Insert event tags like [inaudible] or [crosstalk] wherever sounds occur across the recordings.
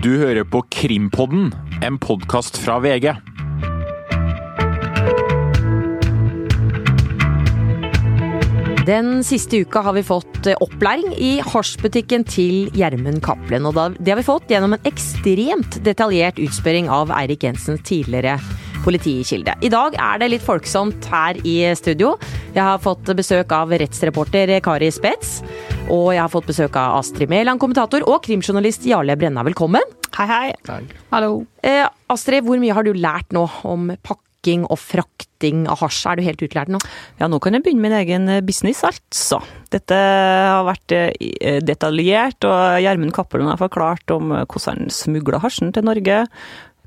Du hører på Krimpodden, en podkast fra VG. Den siste uka har vi fått eh, opplæring i hasjbutikken til Gjermund Cappelen. Og det har vi fått gjennom en ekstremt detaljert utspørring av Eirik Jensens tidligere politikilde. I dag er det litt folksomt her i studio. Jeg har fått besøk av rettsreporter Kari Spets. Og jeg har fått besøk av Astrid Mæland, kommentator, og krimjournalist Jarle Brenna. Velkommen. Hei, hei. Hallo. Eh, Astrid, hvor mye har du lært nå om pakking og frakting av hasj? Er du helt utlært nå? Ja, nå kan jeg begynne min egen eh, business, altså. Dette har vært eh, detaljert, og Gjermund Cappelen har forklart om eh, hvordan han smugla hasjen til Norge.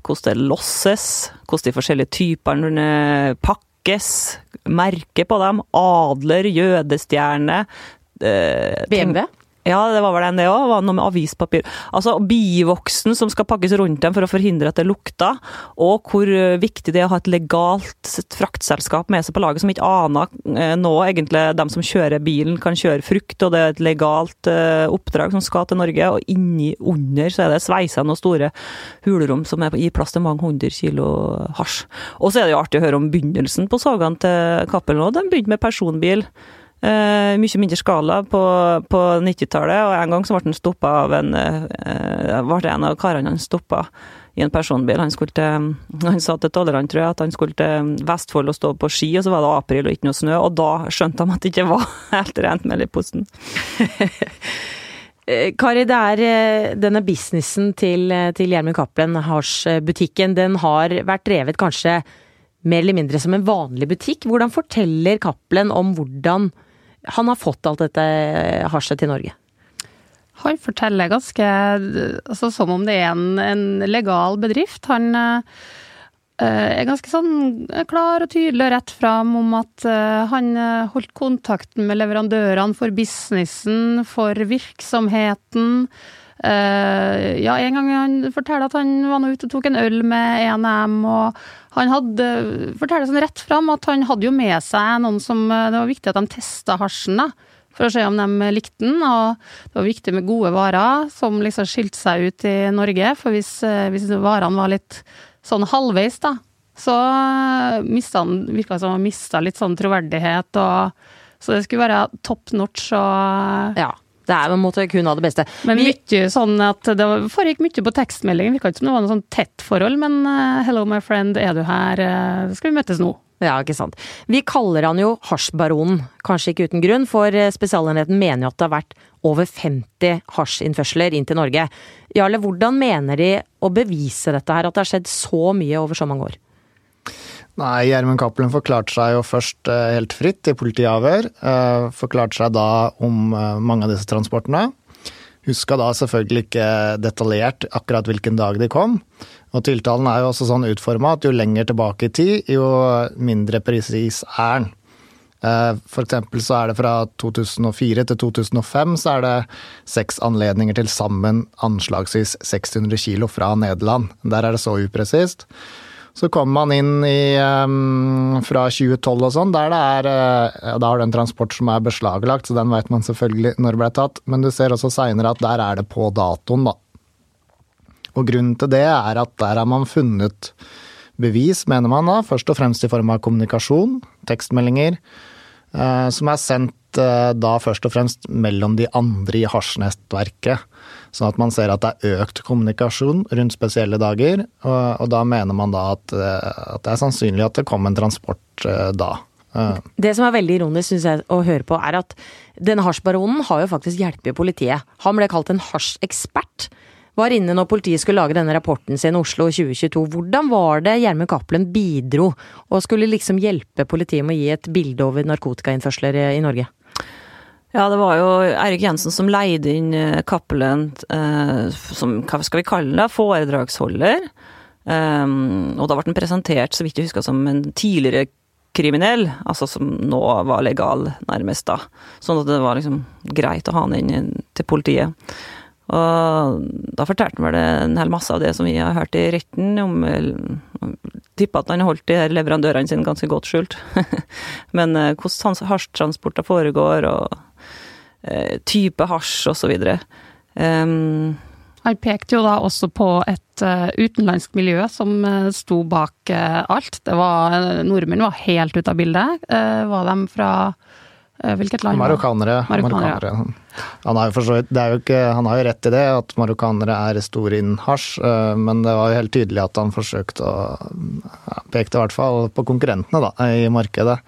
Hvordan det losses, hvordan de forskjellige typene eh, pakkes, merke på dem, adler, jødestjerne. eh, BMW? Ja, det var vel en det òg. Noe med avispapir. Altså bivoksen som skal pakkes rundt dem for å forhindre at det lukter. Og hvor eh, viktig det er å ha et legalt fraktselskap med seg på laget som ikke aner eh, nå egentlig dem som kjører bilen kan kjøre frukt, og det er et legalt eh, oppdrag som skal til Norge. Og inni under så er det sveisa noen store hulrom som gir plass til mange hundre kilo hasj. Og så er det jo artig å høre om begynnelsen på sagene til Cappelen òg. De begynte med personbil. Eh, mye mindre skala på, på 90-tallet, og en gang så ble han stoppa av en uh, ble en av karene han stoppa i en personbil. Han, skulle til, han sa til tollerne, tror jeg, at han skulle til Vestfold og stå på ski, og så var det april og ikke noe snø, og da skjønte de at det ikke var [laughs] helt rent mel i posten. [laughs] Eh, Kari, det er denne businessen til, til Gjermund Cappelen, hasjbutikken, den har vært drevet kanskje mer eller mindre som en vanlig butikk. Hvordan forteller Cappelen om hvordan han har fått alt dette eh, hasjet til Norge? Han forteller ganske altså, som om det er en, en legal bedrift. Han eh, er ganske sånn klar og tydelig og rett fram om at eh, han eh, holdt kontakten med leverandørene for businessen, for virksomheten. Eh, ja, en gang han forteller at han var nå ute og tok en øl med ENM, og han hadde, forteller sånn rett fram at han hadde jo med seg noen som eh, Det var viktig at de testa hasjen, da for å se om de likte den. Og det var viktig med gode varer som liksom skilte seg ut i Norge. For hvis, eh, hvis varene var litt sånn halvveis, da, så mista han Virka som han mista litt sånn troverdighet. Og, så det skulle være top notch og Ja. Det er på en måte kun av det beste. Men mye sånn at det foregikk mye på tekstmeldingen. Virka ikke som det var noe sånn tett forhold, men eh, 'hello, my friend, er du her? Eh, skal vi møtes nå?' Ja, ikke sant. Vi kaller han jo hasjbaronen, kanskje ikke uten grunn, for eh, Spesialenheten mener jo at det har vært over 50 hasjinnførsler inn til Norge. Jarle, hvordan mener de å bevise dette her, at det har skjedd så mye over så mange år? Nei, Gjermund Cappelen forklarte seg jo først eh, helt fritt i politiavhør. Eh, Forklarte seg da om eh, mange av disse transportene. Huska da selvfølgelig ikke detaljert akkurat hvilken dag de kom. Og tiltalen er jo også sånn utforma at jo lenger tilbake i tid, jo mindre presis er den. For eksempel så er det fra 2004 til 2005 så er det seks anledninger til sammen anslagsvis 600 kilo fra Nederland. Der er det så upresist. Så kommer man inn i um, fra 2012 og sånn, der det er uh, Da har du en transport som er beslaglagt, så den vet man selvfølgelig når det ble tatt. Men du ser også seinere at der er det på datoen, da. Og grunnen til det er at der har man funnet bevis, mener man da, først og fremst i form av kommunikasjon, tekstmeldinger, uh, som er sendt da først og fremst mellom de andre i hasjnettverket. Sånn at man ser at det er økt kommunikasjon rundt spesielle dager, og, og da mener man da at, eh, at det er sannsynlig at det kom en transport eh, da. Eh, Det som er veldig ironisk synes jeg, å høre på, er at denne hasjbaronen har jo faktisk hjulpet politiet. Han ble kalt en hasjekspert. Var inne når politiet skulle lage denne rapporten sin Oslo 2022. Hvordan var det Gjermund Cappelen bidro, og skulle liksom hjelpe politiet med å gi et bilde over narkotikainnførsler i Norge? Ja, det var jo Eirik Jensen som leide inn eh, Cappelen eh, som, hva skal vi kalle det, foredragsholder. Um, og da ble han presentert, så vidt jeg husker, som en tidligere kriminell, altså som nå var legal, nærmest, da. Sånn at det var liksom greit å ha han inn til politiet. Og da fortalte han vel en hel masse av det som vi har hørt i retten, om, Tippa at han holdt de her leverandørene sine ganske godt skjult. [laughs] Men hvordan hvordan hasjtransporter foregår, og eh, type hasj, videre. Um, Han pekte jo da også på et uh, utenlandsk miljø som uh, sto bak uh, alt. Det var, Nordmenn var helt ute av bildet. var de fra hvilket land? Marokkanere. Marokkanere. Han, har jo ikke, han har jo rett i det, at marokkanere er store innen hasj, men det var jo helt tydelig at han forsøkte å ja, Pekte i hvert fall på konkurrentene da, i markedet.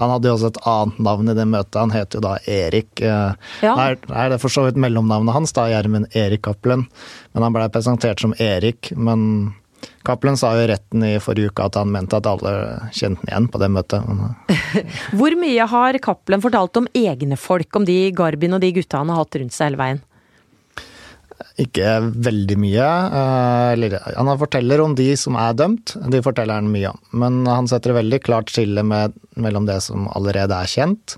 Han hadde jo også et annet navn i det møtet, han het jo da Erik. Ja. Er, er det for så vidt mellomnavnet hans, da, Gjermund Erik Cappelen. Men han blei presentert som Erik. Men Cappelen sa jo i retten i forrige uke at han mente at alle kjente han igjen på det møtet. [laughs] Hvor mye har Cappelen fortalt om egne folk, om de Garbin og de gutta han har hatt rundt seg hele veien? Ikke veldig mye. Eller, han forteller om de som er dømt, de forteller han mye om. Men han setter et veldig klart skille med, mellom det som allerede er kjent,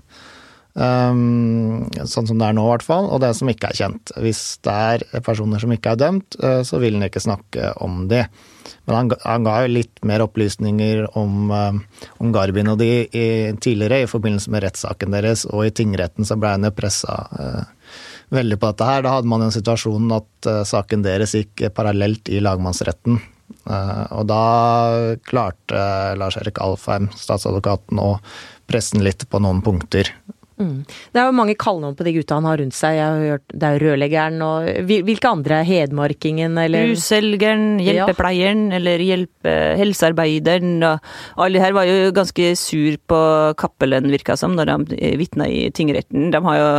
um, sånn som det er nå i hvert fall, og det som ikke er kjent. Hvis det er personer som ikke er dømt, eh, så vil han ikke snakke om de. Men han, han ga jo litt mer opplysninger om, om Garbin og de i, tidligere, i forbindelse med rettssaken deres, og i tingretten så ble han jo pressa veldig på dette her. Da hadde man jo en situasjon at uh, saken deres gikk parallelt i lagmannsretten. Uh, og da klarte uh, Lars Erik Alfheim, statsadvokaten, å pressen litt på noen punkter. Mm. Det er jo mange kallenavn på de gutta han har rundt seg. Jeg har hørt, det er rørleggeren og Hvilke andre? Hedmarkingen eller Husselgeren, hjelpepleieren ja. eller hjelpe, helsearbeideren. Og alle her var jo ganske sur på Cappelen, virka som, når de vitna i tingretten. De har jo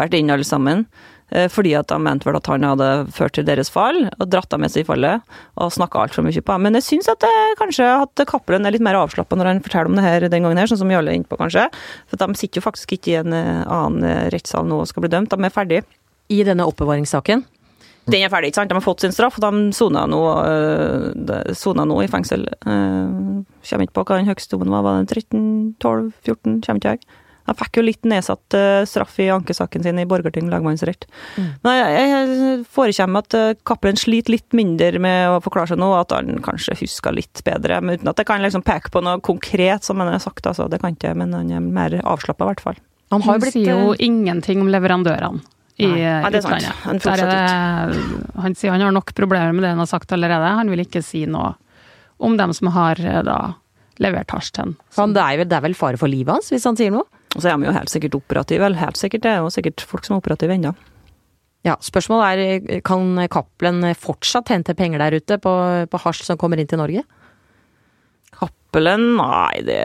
vært inne alle sammen. Eh, fordi at de mente vel at han hadde ført til deres fall, og dratt dem med seg i fallet, og snakka altfor mye på ham. Men jeg syns at det, kanskje at Cappelen er litt mer avslappa når han forteller om det her den gangen her, sånn som Jarle er inne på, kanskje. For de sitter jo faktisk ikke i en eh, annen eh, rettssal nå og skal bli dømt, de er ferdige. I denne oppbevaringssaken? Den er ferdig, ikke sant. De har fått sin straff, og de sona nå, nå, i fengsel. Kommer ikke på hva den høyeste dommen var, var det 13, 12, 14, kommer ikke jeg. Han fikk jo litt nedsatt uh, straff i ankesaken sin i Borgerting lagmannsrett. Mm. Men jeg, jeg forekjemmer at uh, Cappelen sliter litt mindre med å forklare seg nå, at han kanskje husker litt bedre. Men uten at jeg kan liksom peke på noe konkret som han har sagt, altså. Det kan ikke men han er mer avslappa i hvert fall. Han, han blitt, sier jo uh, ingenting om leverandørene i Nei, det utlandet. Han, det, han sier han har nok problemer med det han har sagt allerede. Han vil ikke si noe om dem som har da levert hasj til ham. Det er, det er vel fare for livet hans hvis han sier noe? Og så er de jo helt sikkert operative, eller helt sikkert, det er jo sikkert folk som er operative ennå. Ja, spørsmålet er kan Cappelen fortsatt hente penger der ute på, på hasj som kommer inn til Norge? Cappelen, nei det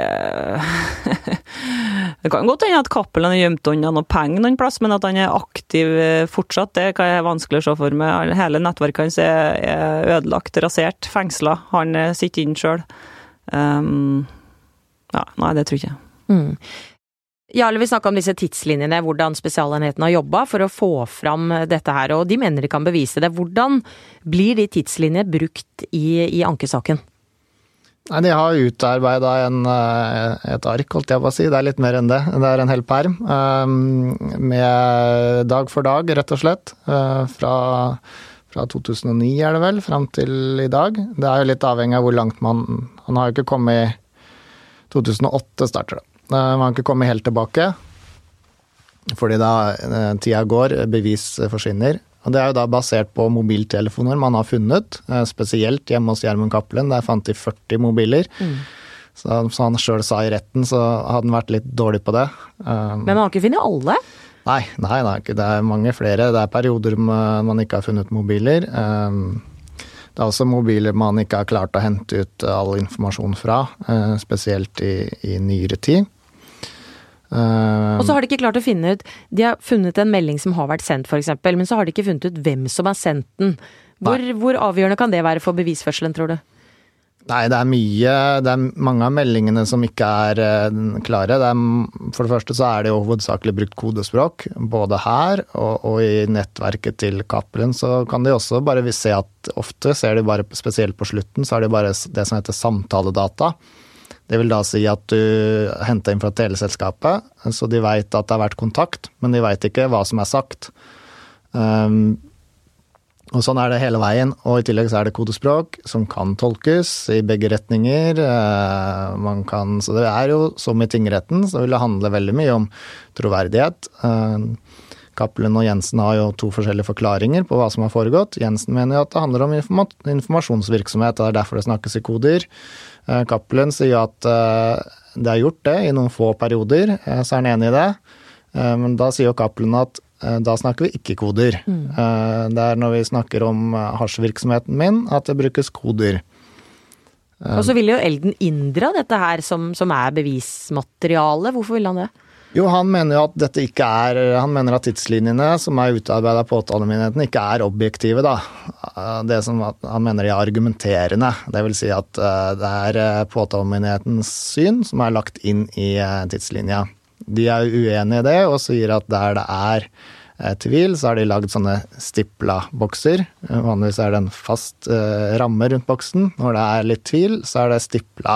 [laughs] Det kan godt hende at Cappelen har gjemt unna noe penger noen plass, men at han er aktiv eh, fortsatt, det kan jeg vanskelig å se for meg. Hele nettverket hans er ødelagt, rasert, fengsla. Han sitter inne sjøl. Um, ja, nei, det tror jeg ikke. Mm. Jarle vil snakke om disse tidslinjene, hvordan Spesialenheten har jobba for å få fram dette her, og de mener de kan bevise det. Hvordan blir de tidslinjene brukt i, i ankesaken? Nei, De har utarbeida eh, et ark, holdt jeg på å si. Det er litt mer enn det. Det er en hel perm. Um, med dag for dag, rett og slett. Uh, fra, fra 2009 er det vel, fram til i dag. Det er jo litt avhengig av hvor langt man Han har jo ikke kommet i 2008 starter det. Man kan ikke komme helt tilbake, fordi da eh, tida går, bevis forsvinner. Og Det er jo da basert på mobiltelefoner man har funnet, eh, spesielt hjemme hos Gjermund Cappelen. Der fant de 40 mobiler. Mm. Så som han sjøl sa i retten, så hadde han vært litt dårlig på det. Um, Men man har ikke funnet alle? Nei, nei, nei, det er mange flere. Det er perioder man ikke har funnet mobiler. Um, det er også mobiler man ikke har klart å hente ut all informasjon fra, uh, spesielt i, i nyere tid. Uh, og så har de ikke klart å finne ut De har funnet en melding som har vært sendt, f.eks., men så har de ikke funnet ut hvem som har sendt den. Hvor, hvor, avgjørende kan det være for bevisførselen, tror du? Nei, det er mye Det er mange av meldingene som ikke er uh, klare. Er, for det første så er det jo hovedsakelig brukt kodespråk. Både her og, og i nettverket til Cappelen så kan de også bare se at ofte ser de bare, spesielt på slutten, så er det bare det som heter samtaledata. Det vil da si at du henter inn fra teleselskapet, så de veit at det har vært kontakt, men de veit ikke hva som er sagt. Um, og sånn er det hele veien. Og i tillegg så er det kodespråk som kan tolkes i begge retninger. Uh, man kan, så det er jo som i tingretten, så vil det handle veldig mye om troverdighet. Uh, Cappelen og Jensen har jo to forskjellige forklaringer på hva som har foregått. Jensen mener jo at det handler om informasjonsvirksomhet, og det er derfor det snakkes i koder. Cappelen sier at det er gjort det i noen få perioder, så er han enig i det. Men da sier jo Cappelen at da snakker vi ikke koder. Mm. Det er når vi snakker om hasjvirksomheten min at det brukes koder. Og så vil jo Elden inndra dette her som, som er bevismateriale. Hvorfor vil han det? Jo, han mener jo at dette ikke er Han mener at tidslinjene som er utarbeida av påtalemyndigheten, ikke er objektive, da. Det som han mener de er argumenterende. Det vil si at eh, det er eh, påtalemyndighetens syn som er lagt inn i eh, tidslinja. De er uenig i det og sier at der det er tvil, så har de lagd sånne stipla-bokser. Vanligvis er det en fast ramme rundt boksen. Når det er litt tvil, så er det stipla.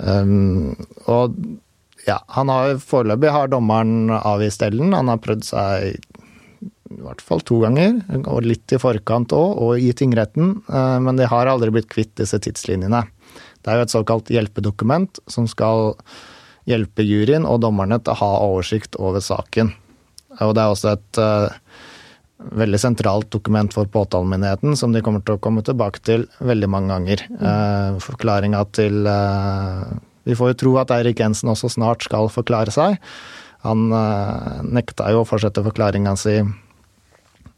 Um, og ja, han har foreløpig har dommeren avvist Ellen. Han har prøvd seg i hvert fall to ganger, og litt i forkant òg, og i tingretten. Uh, men de har aldri blitt kvitt disse tidslinjene. Det er jo et såkalt hjelpedokument som skal hjelpe juryen og dommerne til å ha oversikt over saken. Og det er også et uh, veldig sentralt dokument for påtalemyndigheten, som de kommer til å komme tilbake til veldig mange ganger. Uh, Forklaringa til uh, Vi får jo tro at Eirik Jensen også snart skal forklare seg. Han nekta jo å fortsette forklaringa si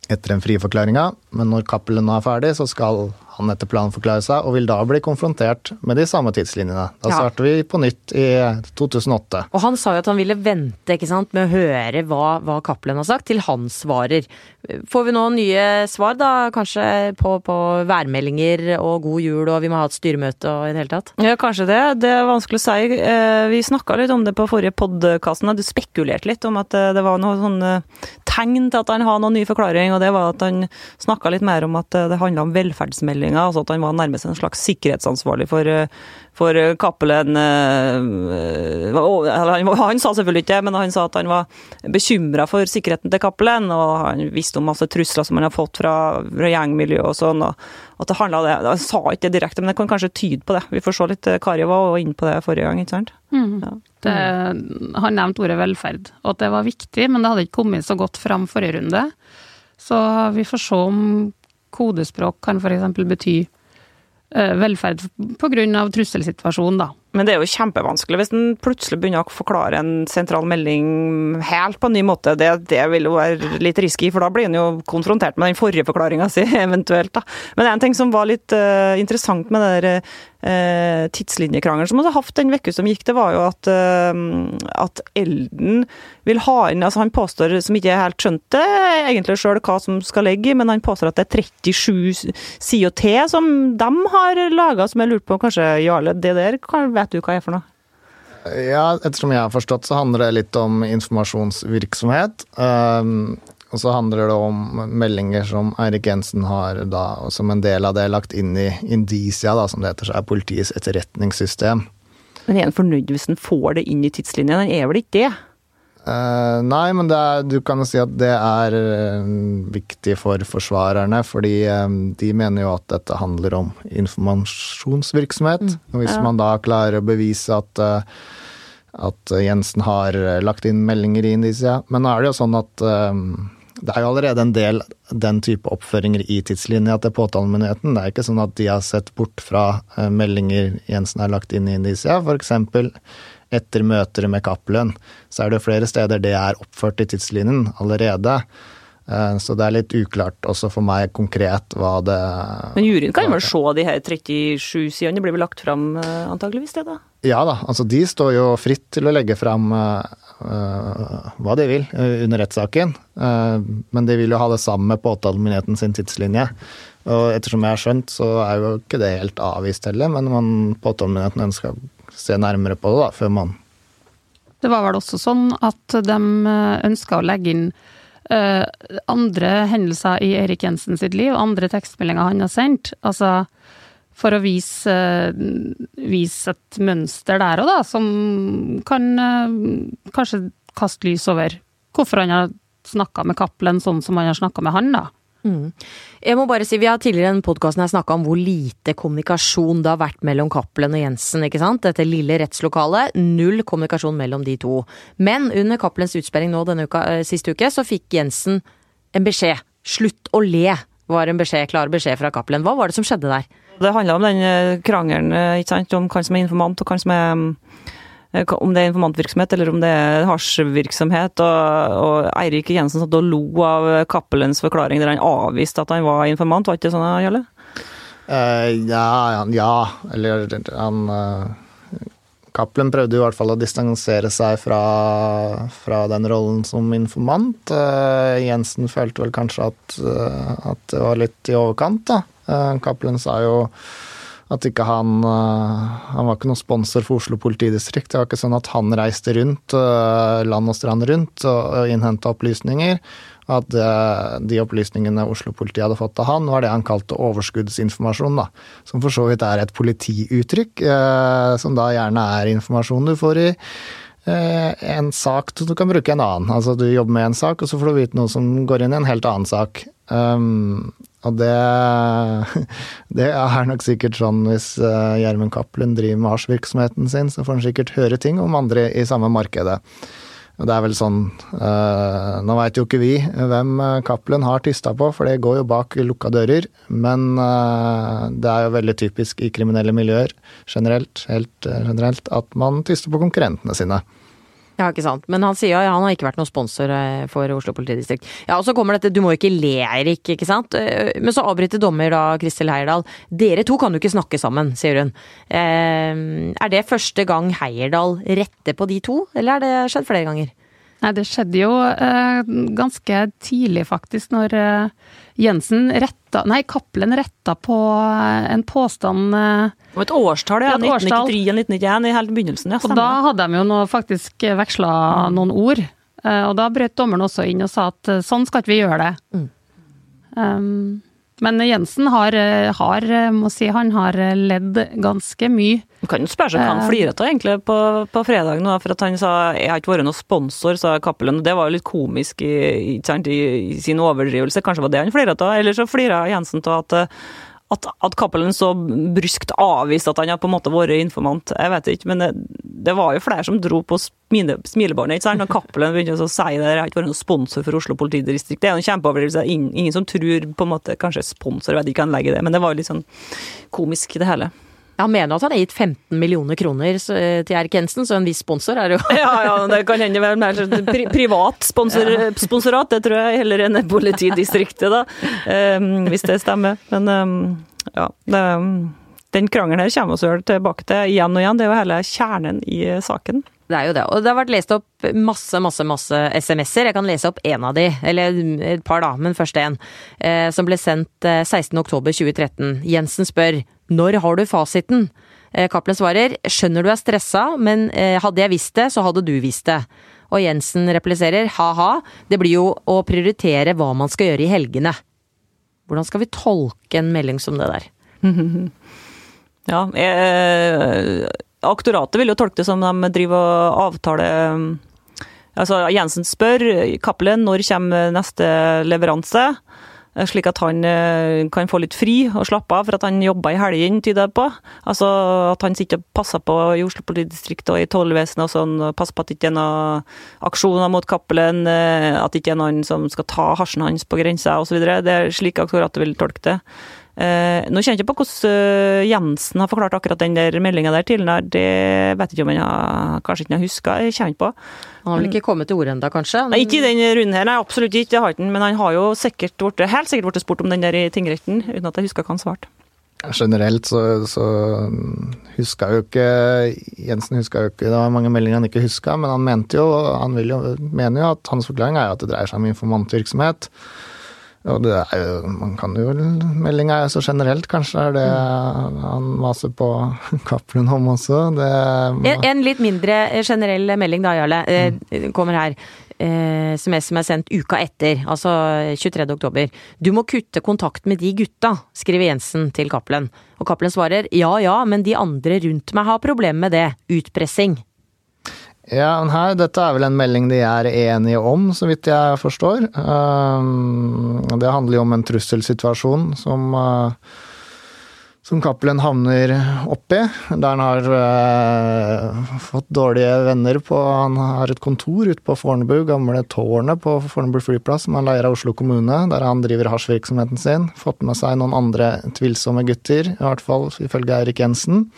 etter den friforklaringa, men når Cappelen er ferdig, så skal han etter planen forklare seg, og vil da bli konfrontert med de samme tidslinjene. Da ja. starter vi på nytt i 2008. Og han sa jo at han ville vente ikke sant, med å høre hva, hva Cappelen har sagt, til han svarer. Får vi nå nye svar, da? Kanskje på, på, værmeldinger og god jul, og vi må ha et styremøte og i det hele tatt? Ja, kanskje det. Det er vanskelig å si. Eh, vi snakka litt om det på forrige podkast. Du spekulerte litt om at eh, det var noen sånn eh, tegn til at han har noen ny forklaring, og det var at han snakka litt mer om at det handla om velferdsmelding stillinga, altså at han var nærmest en slags sikkerhetsansvarlig for, eh, for Cappelen. Eh, eh, han sa selvfølgelig ikke det, men han sa at han var bekymra for sikkerheten til Cappelen, og han visste om masse trusler som han har fått fra, fra gjengmiljøet og sånn. og at det handla det. Han sa ikke det direkte, men det kan kanskje tyde på det. Vi får se litt. Kari var inne på det forrige gang, ikke sant? Mm. Ja. Det, han nevnte ordet velferd, og at det var viktig, men det hadde ikke kommet så godt fram forrige runde. Så vi får se om kodespråk kan f.eks. bety eh, velferd pga. trusselsituasjonen, da. Men det er jo kjempevanskelig hvis en plutselig begynner å forklare en sentral melding helt på en ny måte. Det, det vil jo være litt risky, for da blir en jo konfrontert med den forrige forklaringa si, [laughs] eventuelt. da. Men en ting som var litt uh, interessant med det der uh, tidslinjekrangelen som vi har hatt den uka som gikk, det var jo at, uh, at Elden vil ha inn altså Han påstår, som ikke helt skjønte egentlig sjøl hva som skal ligge i, men han påstår at det er 37 sider til som de har laga, som jeg lurte på kanskje Jarle, det der kan vet du hva er for noe? Ja, ettersom jeg har forstått, så handler det litt om informasjonsvirksomhet. Um, og så handler det om meldinger som Eirik Jensen har da, og som en del av det lagt inn i Indisia, da, som det heter, så er politiets etterretningssystem. Men han fornøyd hvis han får det inn i tidslinjen? Han er vel ikke det? Uh, nei, men er, du kan jo si at det er uh, viktig for forsvarerne, fordi um, de mener jo at dette handler om informasjonsvirksomhet. Mm, og hvis ja. man da klarer å bevise at, uh, at Jensen har lagt inn meldinger i Indisia Men nå er det jo sånn at det er jo allerede en del den type oppføringer i tidslinja til påtalemyndigheten. Det er ikke sånn at de har sett bort fra meldinger Jensen har lagt inn i Indisia. For eksempel etter møter med Cappelen, så er det flere steder det er oppført i tidslinjen allerede. Eh, så det er litt uklart også for meg konkret hva det Men juryen kan vel se de her 37 sidene? Det blir vel lagt fram eh, antageligvis, det da? Ja da, altså de står jo fritt til å legge fram uh, hva de vil under rettssaken. Uh, men de vil jo ha det sammen med påtalemyndigheten sin tidslinje. Og ettersom jeg har skjønt, så er jo ikke det helt avvist heller, men påtalemyndigheten ønsker se nærmere på det da, før man Det var vel også sånn at de eh, ønska å legge inn uh, andre hendelser i Erik Jensen sitt liv, andre tekstmeldinger han har sendt. Altså for å vise, uh, vise et mønster der òg, da, som kan uh, kanskje kaste lys over hvorfor han har snakka med Cappelen sånn som han har snakka med han, da. Jeg må bare si, Vi har tidligere i podkasten snakka om hvor lite kommunikasjon det har vært mellom Cappelen og Jensen. ikke sant? Dette lille rettslokalet. Null kommunikasjon mellom de to. Men under Cappelens utsperring nå denne uka, eh, siste uke, så fikk Jensen en beskjed. Slutt å le, var en beskjed, klar beskjed fra Cappelen. Hva var det som skjedde der? Det handla om den eh, krangelen eh, ikke sant, om hvem som er informant og hvem som er mm, om det er informantvirksomhet eller om det er hasjvirksomhet. Og, og Eirik Jensen satt og lo av Cappelens forklaring der han avviste at han var informant. Var ikke det sånn, Jarle? Uh, ja, ja, eller han uh, prøvde i hvert fall å distansere seg fra, fra den rollen som informant. Uh, Jensen følte vel kanskje at, eh, at det var litt i overkant, da. Cappelen sa jo at ikke han eh, Han var ikke noen sponsor for Oslo politidistrikt. Det var ikke sånn at han reiste rundt, eh, land og strand rundt, og, innhenta opplysninger. At eh, de opplysningene Oslo-politiet hadde fått av han, var det han kalte overskuddsinformasjon. da, Som for så vidt er et politiuttrykk, som da gjerne er informasjon du får i en sak så du kan bruke en annen. Altså du jobber med en sak, og så får du vite noe som går inn i en helt annen sak. Um, og det, [laughs] det er nok sikkert sånn hvis uh, Gjermund Cappelen driver med hasjvirksomheten sin, så får han sikkert høre ting om andre i samme markedet. Og det er vel sånn uh, Nå veit jo ikke vi hvem Cappelen har tysta på, for det går jo bak lukka dører. Men uh, det er jo veldig typisk i kriminelle miljøer generelt, helt generelt, at man tyster på konkurrentene sine. Ja, ikke sant. Men han sier ja, han har ikke vært noen sponsor eh, for Oslo politidistrikt. Ja, og så kommer dette, du må ikke le, Eirik, ikke sant. Eh, Men så avbryter dommer da Kristel Heierdal. Dere to kan jo ikke snakke sammen, sier hun. Eh, er det første gang Heierdal retter på de to, eller har det skjedd flere ganger? Nei, det skjedde jo eh, ganske tidlig, faktisk, når eh, Jensen retta Nei, Cappelen retta på eh, en påstand eh, Om et årstall, ja. Et årstall. 1993-1991 i helt begynnelsen. ja, Og da hadde de jo nå faktisk veksla noen ord. Eh, Og da brøt dommeren også inn og sa at eh, sånn skal ikke vi gjøre det. Mm. Um, men Jensen har, eh, har, eh, må si, han har eh, ledd ganske mye. Du kan jo spørre seg hva han Eh. av egentlig på, på fredag nå, for at han sa jeg har ikke vært noen sponsor, sa Cappelen. Det var jo litt komisk i, i, i sin overdrivelse. Kanskje var det han fliret av. Eller så flira Jensen av at, at, at Cappelen så bryskt avviste at han hadde på en måte vært informant. Jeg vet ikke, men det, det var jo flere som dro på smile, smilebåndet. ikke sant? Når Cappelen begynte å si det, jeg har ikke vært noen sponsor for Oslo politidistrikt. Det er jo en kjempeoverdrivelse. Ingen, ingen som tror på en måte Kanskje sponsor, jeg vet ikke hva han legger i det, men det var jo litt sånn komisk, det hele. Han mener at han har gitt 15 millioner kroner eh, til Erik Jensen, så en viss sponsor er det jo [laughs] Ja, ja, det kan hende vel mer sånn pri privat sponsor, sponsorat, det tror jeg heller enn politidistriktet, da. Um, hvis det stemmer. Men um, ja, det, den krangelen her kommer vi vel tilbake til igjen og igjen. Det er jo hele kjernen i saken. Det er jo det. Og det har vært lest opp masse, masse, masse SMS-er. Jeg kan lese opp én av de, eller et par da, men først én. Eh, som ble sendt eh, 16.10.2013. Jensen spør når har du fasiten? Eh, Cappelen svarer skjønner du er stressa, men eh, hadde jeg visst det, så hadde du visst det. Og Jensen repliserer ha-ha, det blir jo å prioritere hva man skal gjøre i helgene. Hvordan skal vi tolke en melding som det der? [laughs] Ja, eh, aktoratet vil jo tolke det som de driver og avtaler Altså, Jensen spør Cappelen når kommer neste leveranse, eh, slik at han eh, kan få litt fri og slappe av, for at han jobber i helgene, tyder det på. Altså at han sitter og passer på i Oslo politidistrikt og i tollvesenet og sånn, og passer på at det ikke er noen aksjoner mot Cappelen, eh, at det ikke er noen som skal ta hasjen hans på grensa osv. Det er slik aktoratet vil tolke det. Eh, nå kjenner jeg ikke på hvordan eh, Jensen har forklart akkurat den der meldinga der tidligere. Det vet jeg ikke om han kanskje ikke har huska. Jeg kjenner på. Han har vel ikke kommet til orde ennå, kanskje? Nei, ikke i den runden her, nei, absolutt ikke. Det har ikke han, men han har jo sikkert vært, helt sikkert blitt spurt om den der i tingretten, uten at jeg husker hva han svarte. Generelt så, så huska jo ikke Jensen huska jo ikke Det var mange meldinger han ikke huska, men han mente jo Han vil jo, mener jo at hans forklaring er at det dreier seg om informantvirksomhet. Og det er jo Man kan jo Meldinga er jo så generelt, kanskje er det han maser på [laughs] Cappelen om også. Det En, en litt mindre eh, generell melding da, Jarle, mm. kommer her. Eh, SMS som er sendt uka etter, altså 23. oktober. Du må kutte kontakt med de gutta, skriver Jensen til Cappelen. Og Cappelen svarer ja ja, men de andre rundt meg har problemer med det. Utpressing. Ja, men her, dette er vel en melding de er enige om, så vidt jeg forstår. Um, det handler jo om en trusselsituasjon som, uh, som Cappelen havner oppi. Der han har uh, fått dårlige venner på Han har et kontor ute på Fornebu, gamle tårnet på Fornebu flyplass, som han leier av Oslo kommune, der han driver hasjvirksomheten sin. Fått med seg noen andre tvilsomme gutter, i hvert fall ifølge Eirik Jensen.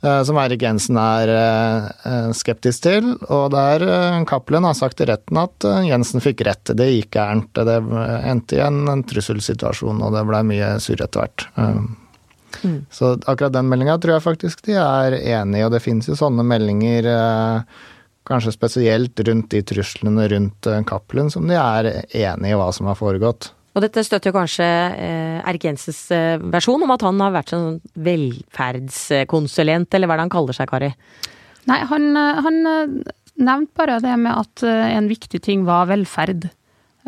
Eh, som Eirik Jensen er eh, skeptisk til. Og der eh, Cappelen har sagt i retten at Jensen fikk rett. Det gikk gærent. Det endte i en, en trusselsituasjon, og det blei mye surr etter hvert. Mm. Så akkurat den meldinga tror jeg faktisk de er enig i, og det finnes jo sånne meldinger kanskje spesielt rundt de truslene rundt Cappelen, som de er enig i hva som har foregått. Og dette støtter kanskje eh, eh, versjon om at han har vært sånn velferdskonsulent, eller hva er det han kaller seg, Kari? Nei, han, eh, han nevnte bare det med at en viktig ting var velferd.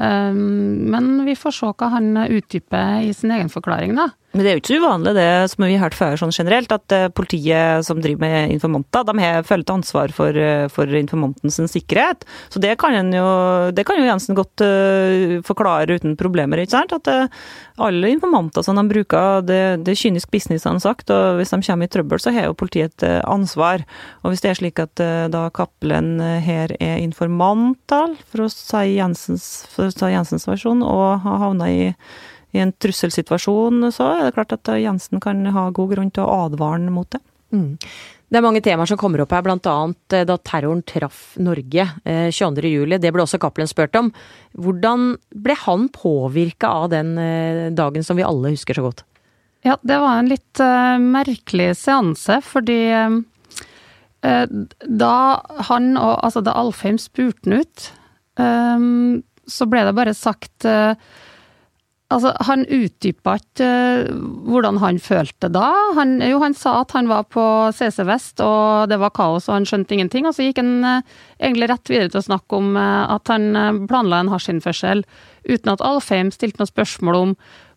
Men vi får se hva han utdyper i sin egen forklaring, da. Men det er jo ikke så uvanlig det som vi har hørt før sånn generelt, at eh, politiet som driver med informanter, de har følt ansvar for, eh, for informantens sikkerhet. Så det kan, jo, det kan jo Jensen godt uh, forklare uten problemer, ikke sant. At uh, alle informanter som de bruker, det, det, er kynisk business, han sagt. Og hvis de kommer i trøbbel, så har jo politiet et uh, ansvar. Og hvis det er slik at da Cappelen her er informant, for å si Jensens, for å si Jensens versjon, og har havna i i en trusselsituasjon, så er det klart at Jensen kan ha god grunn til å advare mot det. Mm. Det er mange temaer som kommer opp her, bl.a. Eh, da terroren traff Norge 22.07. Eh, det ble også Cappelen spurt om. Hvordan ble han påvirka av den eh, dagen som vi alle husker så godt? Ja, det var en litt uh, merkelig seanse, fordi uh, da han og Altså, da Alfheim spurte han ut, um, så ble det bare sagt uh, Altså, han utdypa ikke uh, hvordan han følte da. Han, jo, han sa at han var på CC Vest og det var kaos og han skjønte ingenting. Og så gikk han uh, egentlig rett videre til å snakke om uh, at han planla en hasjinnførsel uten at Alfheim stilte noe spørsmål om,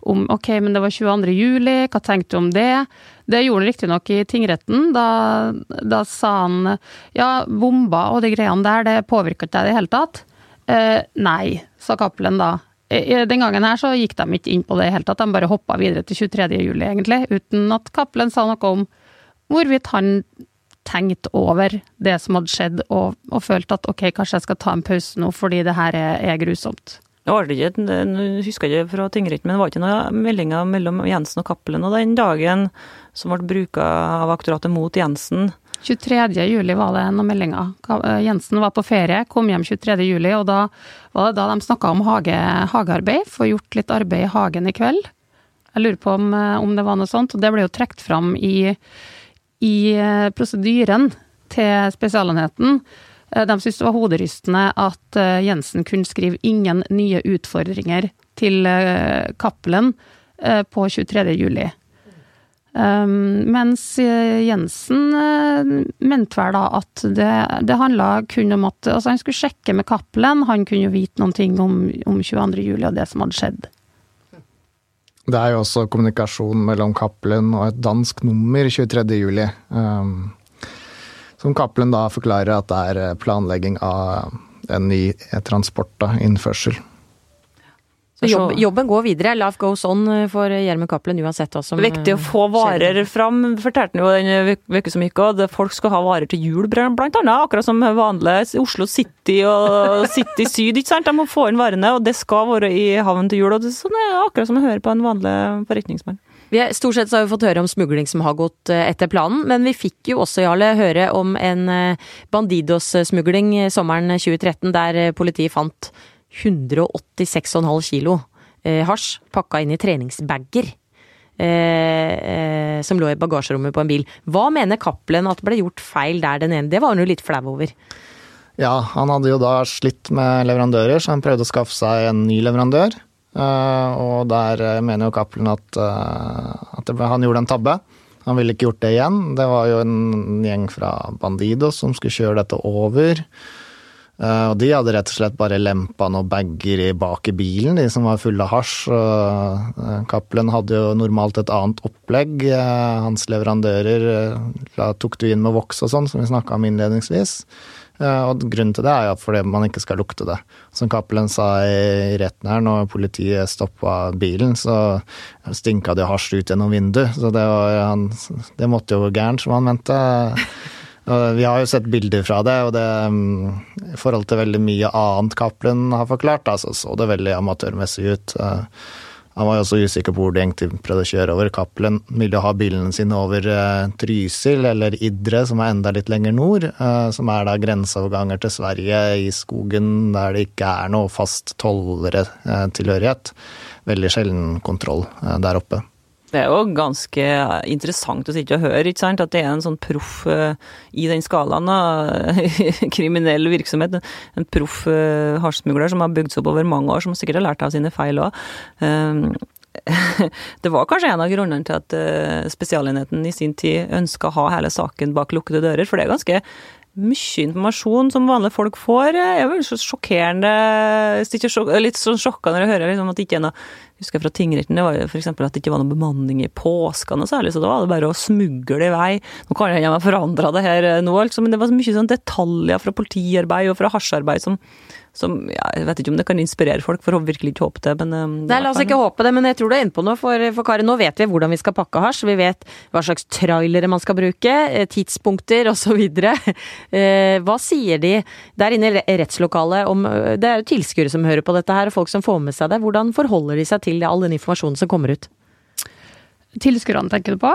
om ok, men det var 22. juli, hva tenkte du om det? Det gjorde han riktignok i tingretten. Da, da, sa han ja, bomba og de greiene der, det påvirka ikke deg i det hele tatt. nei, sa Cappelen da. Den gangen her så gikk de ikke inn på det i hele tatt, de bare hoppa videre til 23. juli, egentlig, uten at Cappelen sa noe om hvorvidt han tenkte over det som hadde skjedd, og, og følte at ok, kanskje jeg skal ta en pause nå, fordi det her er, er grusomt. Det det jeg husker ikke fra tingretten, men det var ikke noen meldinger mellom Jensen og Cappelen og den dagen som ble bruka av aktoratet mot Jensen 23. juli var det noen meldinger. Eh, Jensen var på ferie, kom hjem 23. juli, og da var det da de snakka om hage, hagearbeid. Få gjort litt arbeid i hagen i kveld. Jeg lurer på om, eh, om det var noe sånt. Og det ble jo trukket fram i, i eh, prosedyren til Spesialenheten. De syntes det var hoderystende at Jensen kunne skrive 'ingen nye utfordringer' til Cappelen på 23. juli. Um, mens eh, Jensen uh, mente vel da at det, det handla kun om at altså han skulle sjekke med Cappelen, han kunne jo vite noen ting om, om 22. juli og det som hadde skjedd. Det er jo også kommunikasjon mellom Cappelen og et dansk nummer 23. juli. Um, som Cappelen da forklarer at det er planlegging av en ny transport, da, innførsel. Jobb, jobben går videre. Life goes on eh, for Gjermund Cappelen uansett hva som. Viktig å eh, få varer fram, fortalte han jo den uka som gikk òg. Folk skal ha varer til jul, blant annet. Akkurat som vanlig Oslo City og [laughs] City Syd. ikke sant? De må få inn varene, og det skal være i havn til jul. og det, sånn er akkurat som å høre på en vanlig forretningsmann. Vi stort sett så har vi fått høre om smugling som har gått eh, etter planen, men vi fikk jo også, Jarle, høre om en Bandidos-smugling sommeren 2013, der politiet fant 186,5 kilo eh, hasj pakka inn i treningsbager. Eh, eh, som lå i bagasjerommet på en bil. Hva mener Cappelen at ble gjort feil der den ene? Det var han jo litt flau over. Ja, han hadde jo da slitt med leverandører, så han prøvde å skaffe seg en ny leverandør. Eh, og der uh, mener jo Cappelen at, uh, at ble, han gjorde en tabbe. Han ville ikke gjort det igjen. Det var jo en gjeng fra Bandidos som skulle kjøre dette over. Eh, og de hadde rett og slett bare lempa noen bager bak i bilen, de som var fulle av hasj. Eh, Cappelen hadde jo normalt et annet opplegg. Eh, Hans leverandører tok du inn med voks og sånn, som vi snakka om innledningsvis. Og grunnen til det er jo fordi man ikke skal lukte det. Som Cappelen sa i retten her, når politiet stoppa bilen, så stinka det hasj ut gjennom vinduet. Så det, var, det måtte jo gå gærent, som han mente. Vi har jo sett bilder fra det, og det mm, i forhold til veldig mye annet Cappelen har forklart, altså, så det veldig amatørmessig ut. Eh, Han var jo også usikker på hvor de egentlig prøvde å kjøre over. Cappelen ville ha bilene sine over eh, Trysil eller Idre, som er enda litt lenger nord. eh, Som er da grenseoverganger til Sverige i skogen der det ikke er noe fast tollere-tilhørighet. Veldig sjelden kontroll der oppe. Det er jo ganske interessant å sitte og høre, ikke sant? At det er en sånn proff eh, i den skalaen av [laughs] kriminell virksomhet. En proff uh, hasjsmugler som har bygd seg opp over mange år, som sikkert har lært av sine feil òg. [laughs] det var kanskje en av grunnene til at eh, Spesialenheten i sin tid ønska å ha hele saken bak lukkede dører, for det er ganske mye informasjon som vanlige folk får. Jeg er vel sjokkerende Litt sånn sjokka når jeg hører liksom at det ikke er noe husker jeg fra tingretten, det var jo f.eks. at det ikke var noen bemanning i påskene særlig, så da var det bare å smugle i vei. Nå kan jeg meg forandra det her eh, nå, altså, men det var så mye sånn detaljer fra politiarbeid og fra hasjarbeid som, som ja, Jeg vet ikke om det kan inspirere folk, for å virkelig ikke håpe det, men det Nei, la oss ikke håpe det, men jeg tror du er inne på noe. For, for Kari, nå vet vi hvordan vi skal pakke hasj. Vi vet hva slags trailere man skal bruke, eh, tidspunkter osv. [laughs] Eh, hva sier de der inne i rettslokalet om eh, Det er jo tilskuere som hører på dette her, og folk som får med seg det. Hvordan forholder de seg til all den informasjonen som kommer ut? Tilskuerne, tenker du på?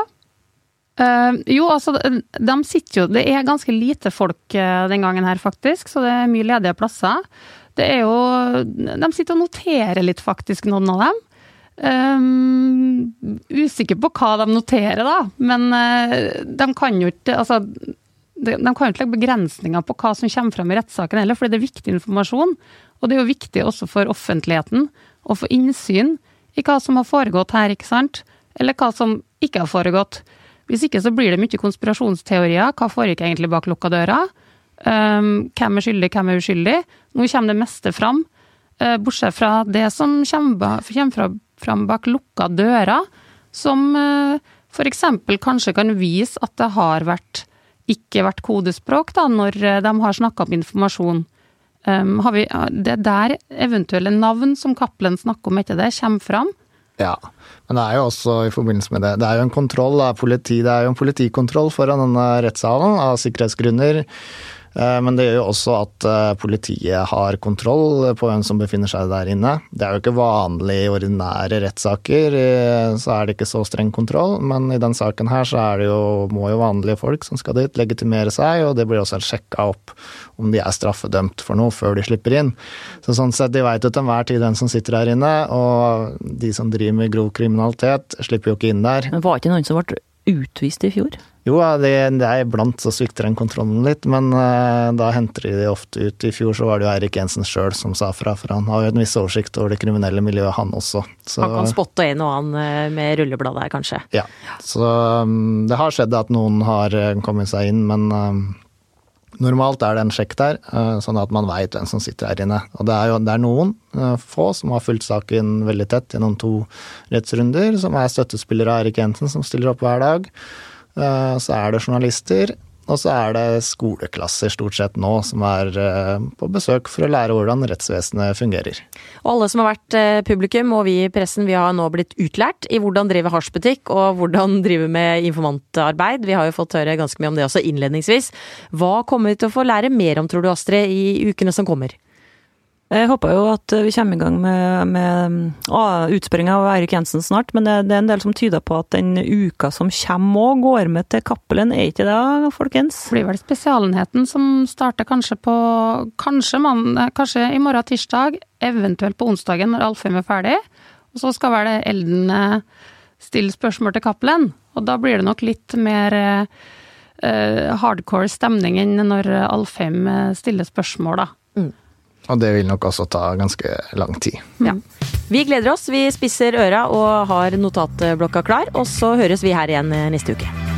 Uh, jo, altså, de sitter jo Det er ganske lite folk uh, den gangen her, faktisk, så det er mye ledige plasser. Det er jo De sitter og noterer litt, faktisk, noen av dem. Um, usikker på hva de noterer, da, men uh, de kan jo ikke altså, de, de kan jo ikke legge begrensninger på hva som kommer frem i rettssaken heller, fordi det er viktig informasjon. Og det er jo viktig også for offentligheten å få innsyn i hva som har foregått her, ikke sant? Eller hva som ikke har foregått. Hvis ikke så blir det mye konspirasjonsteorier. Hva foregikk egentlig bak lukka døra? Um, hvem er skyldig, hvem er uskyldig? Nå kommer det meste fram. Uh, bortsett fra det som kommer, fra, fram bak lukka dører, som uh, f.eks. kanskje kan vise at det har vært ikke vært kodespråk da, når uh, de har snakka om informasjon. Um, vi, det er der eventuelle navn som Cappelen snakker om etter det, kommer fram. Ja, men det er jo også i forbindelse med det Det er jo en kontroll av politi, det er jo en politikontroll foran denne rettssalen av sikkerhetsgrunner. Eh, Men det gjør jo også at eh, politiet har kontroll på hvem som befinner seg der inne. Det er jo ikke vanlig i ordinære rettssaker, eh, så er det ikke så streng kontroll. Men i den saken her så er det jo, må jo vanlige folk som skal dit, legitimere seg, og det blir også sjekka opp om de er straffedømt for noe før de slipper inn. Så sånn sett, de veit jo til enhver tid hvem som sitter der inne, og de som driver med grov kriminalitet, slipper jo ikke inn der. Men var ikke noen som ble utvist i fjor? Jo, det, det er iblant så svikter den kontrollen litt, men uh, da henter de det ofte ut. I fjor så var det jo Eirik Jensen sjøl som sa fra, for han har jo en viss oversikt over det kriminelle miljøet, han også. Så, Han kan spotte en og annen eh, med rullebladet her, kanskje. Ja, så um, det har skjedd at noen har uh, kommet seg inn, men um, normalt er det en sjekk der, uh, sånn at man veit hvem som sitter her inne. Og det er jo det er noen få som har fulgt saken veldig tett gjennom to rettsrunder, som er støttespillere av Erik Jensen, som stiller opp hver dag. Eh, Så er det journalister, og så er det skoleklasser stort sett nå som er eh, på besøk for å lære hvordan rettsvesenet fungerer. Og alle som har vært eh, publikum, og vi i pressen, vi har nå blitt utlært i hvordan drive hasjbutikk og hvordan drive med informantarbeid. Vi har jo fått høre ganske mye om det også innledningsvis. Hva kommer vi til å få lære mer om, tror du Astrid, i ukene som kommer? Jeg håper jo at vi kommer i gang med, med utspørringa av Eirik Jensen snart, men det, det, er en del som tyder på at den uka som kommer òg, går med til Cappelen. Er ikke det, folkens? Det blir vel Spesialenheten som starter kanskje på Kanskje, man, kanskje i morgen tirsdag, eventuelt på onsdagen når Alfheim er ferdig. Og så skal vel Elden eh, stille spørsmål til Cappelen. Og da blir det nok litt mer eh, hardcore stemning enn når Alfheim eh, stiller spørsmål, da. Og det vil nok også ta ganske lang tid. Ja. Vi gleder oss, vi spisser øra og har notatblokka klar, og så høres vi her igjen neste uke.